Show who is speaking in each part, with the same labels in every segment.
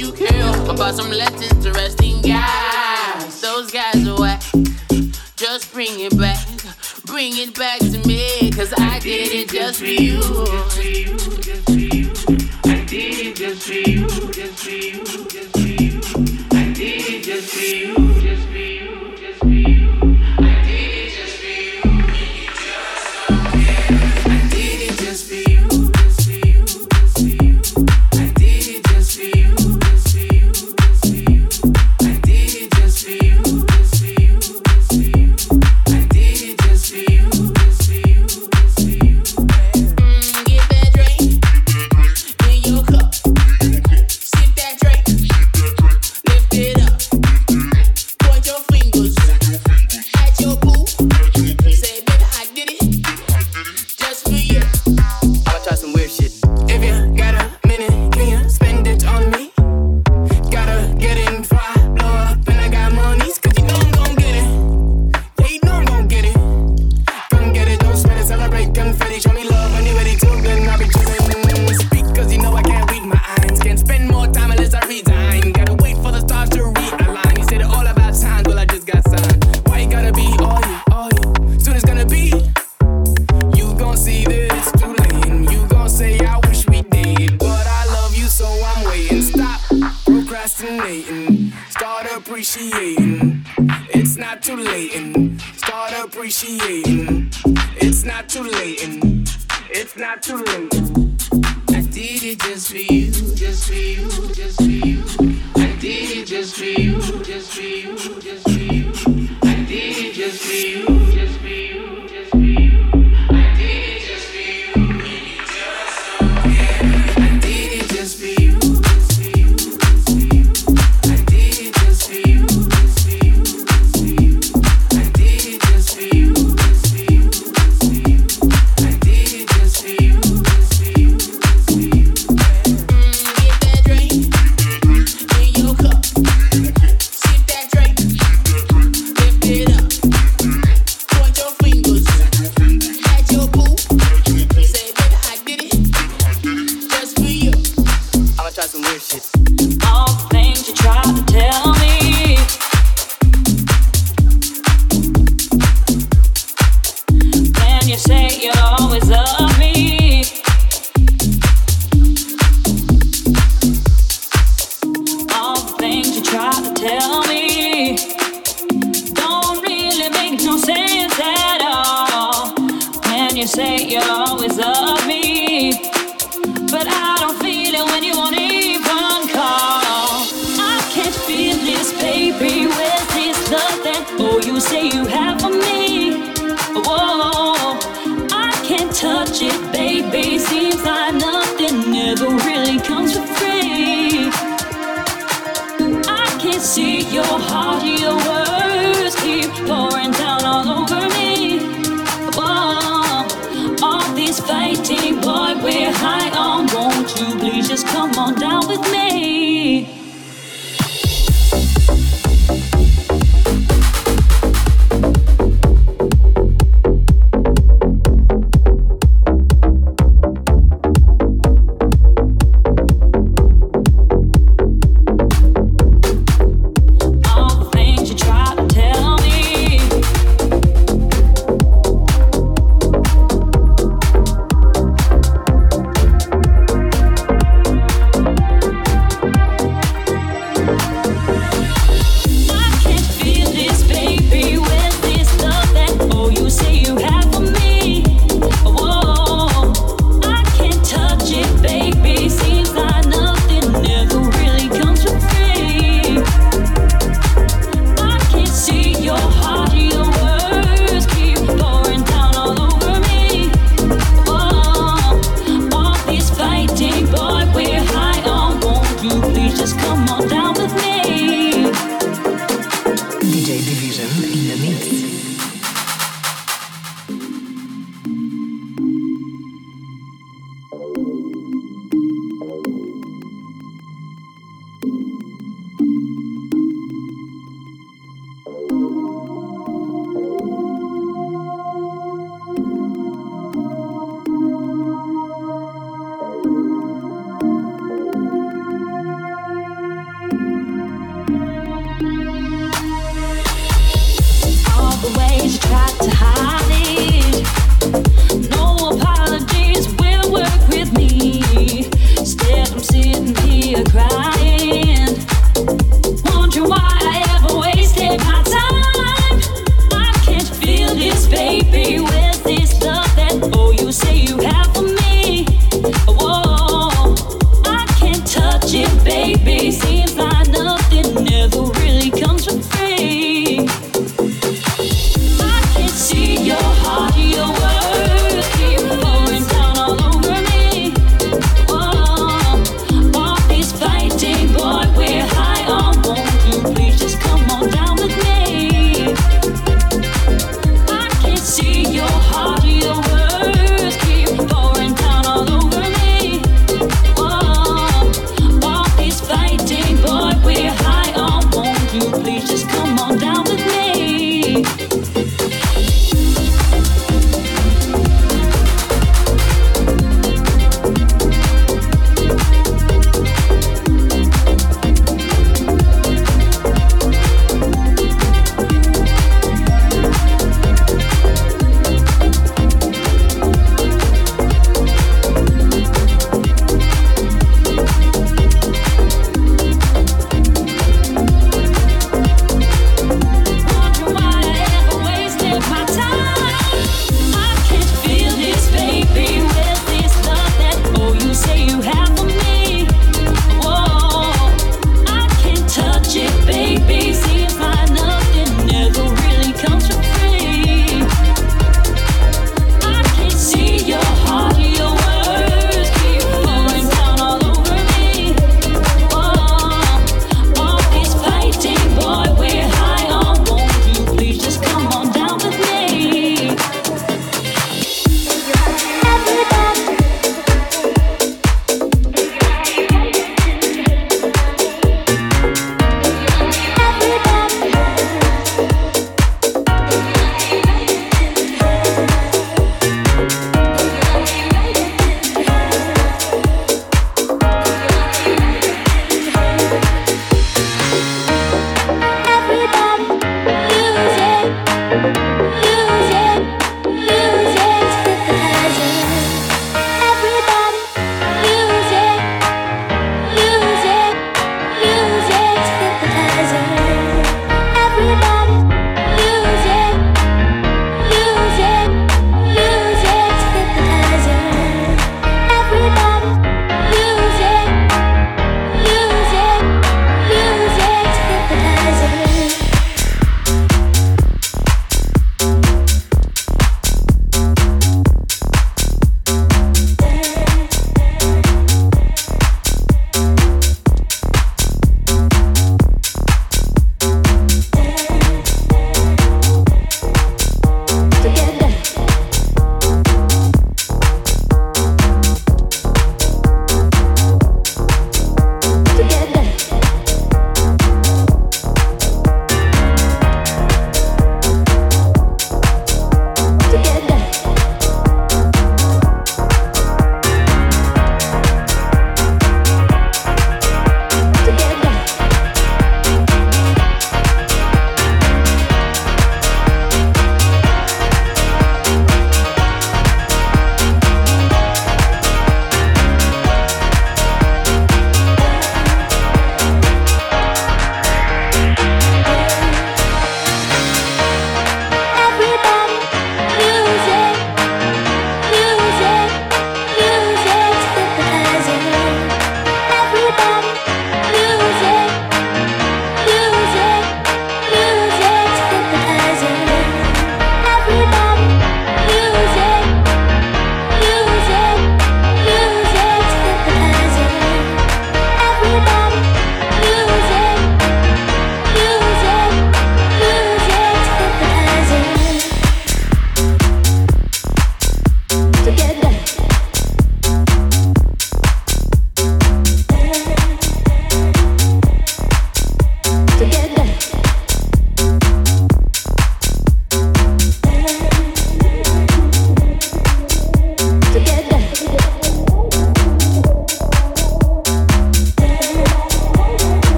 Speaker 1: you care
Speaker 2: about some less interesting guys. Those guys are whack. Just bring it back. Bring it back to me, cause I did it just for you.
Speaker 1: Just for you, just for you. I did it just for you, just for you, just for you. I did it just for you.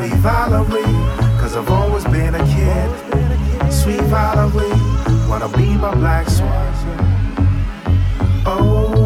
Speaker 1: sweet Valerie, cause I've always been a kid. Sweet Valerie, wanna be my
Speaker 3: black swan. Oh.